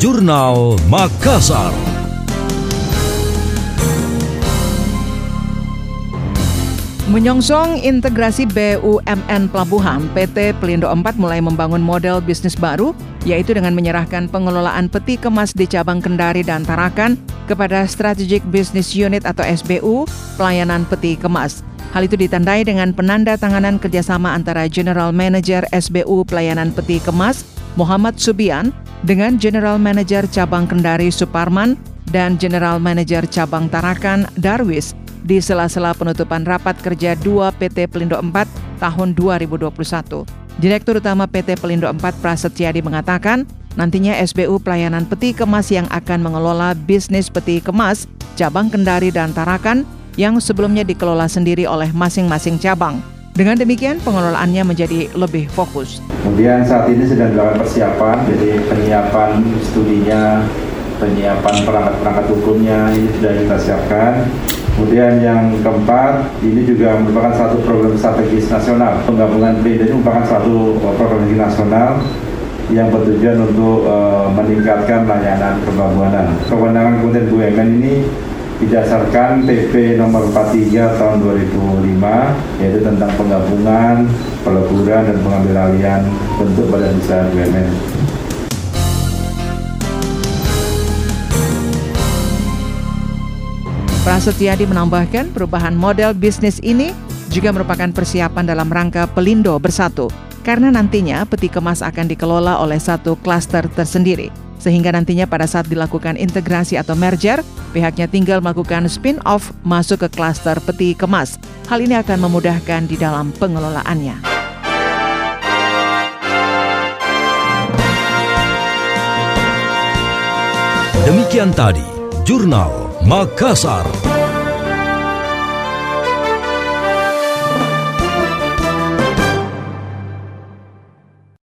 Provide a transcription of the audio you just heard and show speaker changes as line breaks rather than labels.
Jurnal Makassar.
Menyongsong integrasi BUMN Pelabuhan, PT Pelindo 4 mulai membangun model bisnis baru, yaitu dengan menyerahkan pengelolaan peti kemas di cabang Kendari dan Tarakan kepada Strategic Business Unit atau SBU pelayanan peti kemas. Hal itu ditandai dengan penanda tanganan kerjasama antara General Manager SBU Pelayanan Peti Kemas, Muhammad Subian, dengan General Manager Cabang Kendari Suparman dan General Manager Cabang Tarakan Darwis di sela-sela penutupan rapat kerja 2 PT Pelindo 4 tahun 2021. Direktur Utama PT Pelindo 4 Prasetyadi mengatakan, nantinya SBU Pelayanan Peti Kemas yang akan mengelola bisnis peti kemas, cabang Kendari dan Tarakan yang sebelumnya dikelola sendiri oleh masing-masing cabang. Dengan demikian, pengelolaannya menjadi lebih fokus.
Kemudian saat ini sedang dilakukan persiapan, jadi penyiapan studinya, penyiapan perangkat-perangkat hukumnya ini sudah kita siapkan. Kemudian yang keempat, ini juga merupakan satu program strategis nasional. Penggabungan BID ini merupakan satu program strategis nasional yang bertujuan untuk uh, meningkatkan layanan pembangunan. Kewenangan Kementerian BUMN ini didasarkan PP nomor 43 tahun 2005 yaitu tentang penggabungan, peleburan dan pengambil alian bentuk badan usaha BUMN.
Prasetyadi menambahkan perubahan model bisnis ini juga merupakan persiapan dalam rangka Pelindo Bersatu, karena nantinya peti kemas akan dikelola oleh satu klaster tersendiri. Sehingga nantinya pada saat dilakukan integrasi atau merger, pihaknya tinggal melakukan spin-off masuk ke klaster peti kemas. Hal ini akan memudahkan di dalam pengelolaannya.
Demikian tadi, Jurnal Makassar.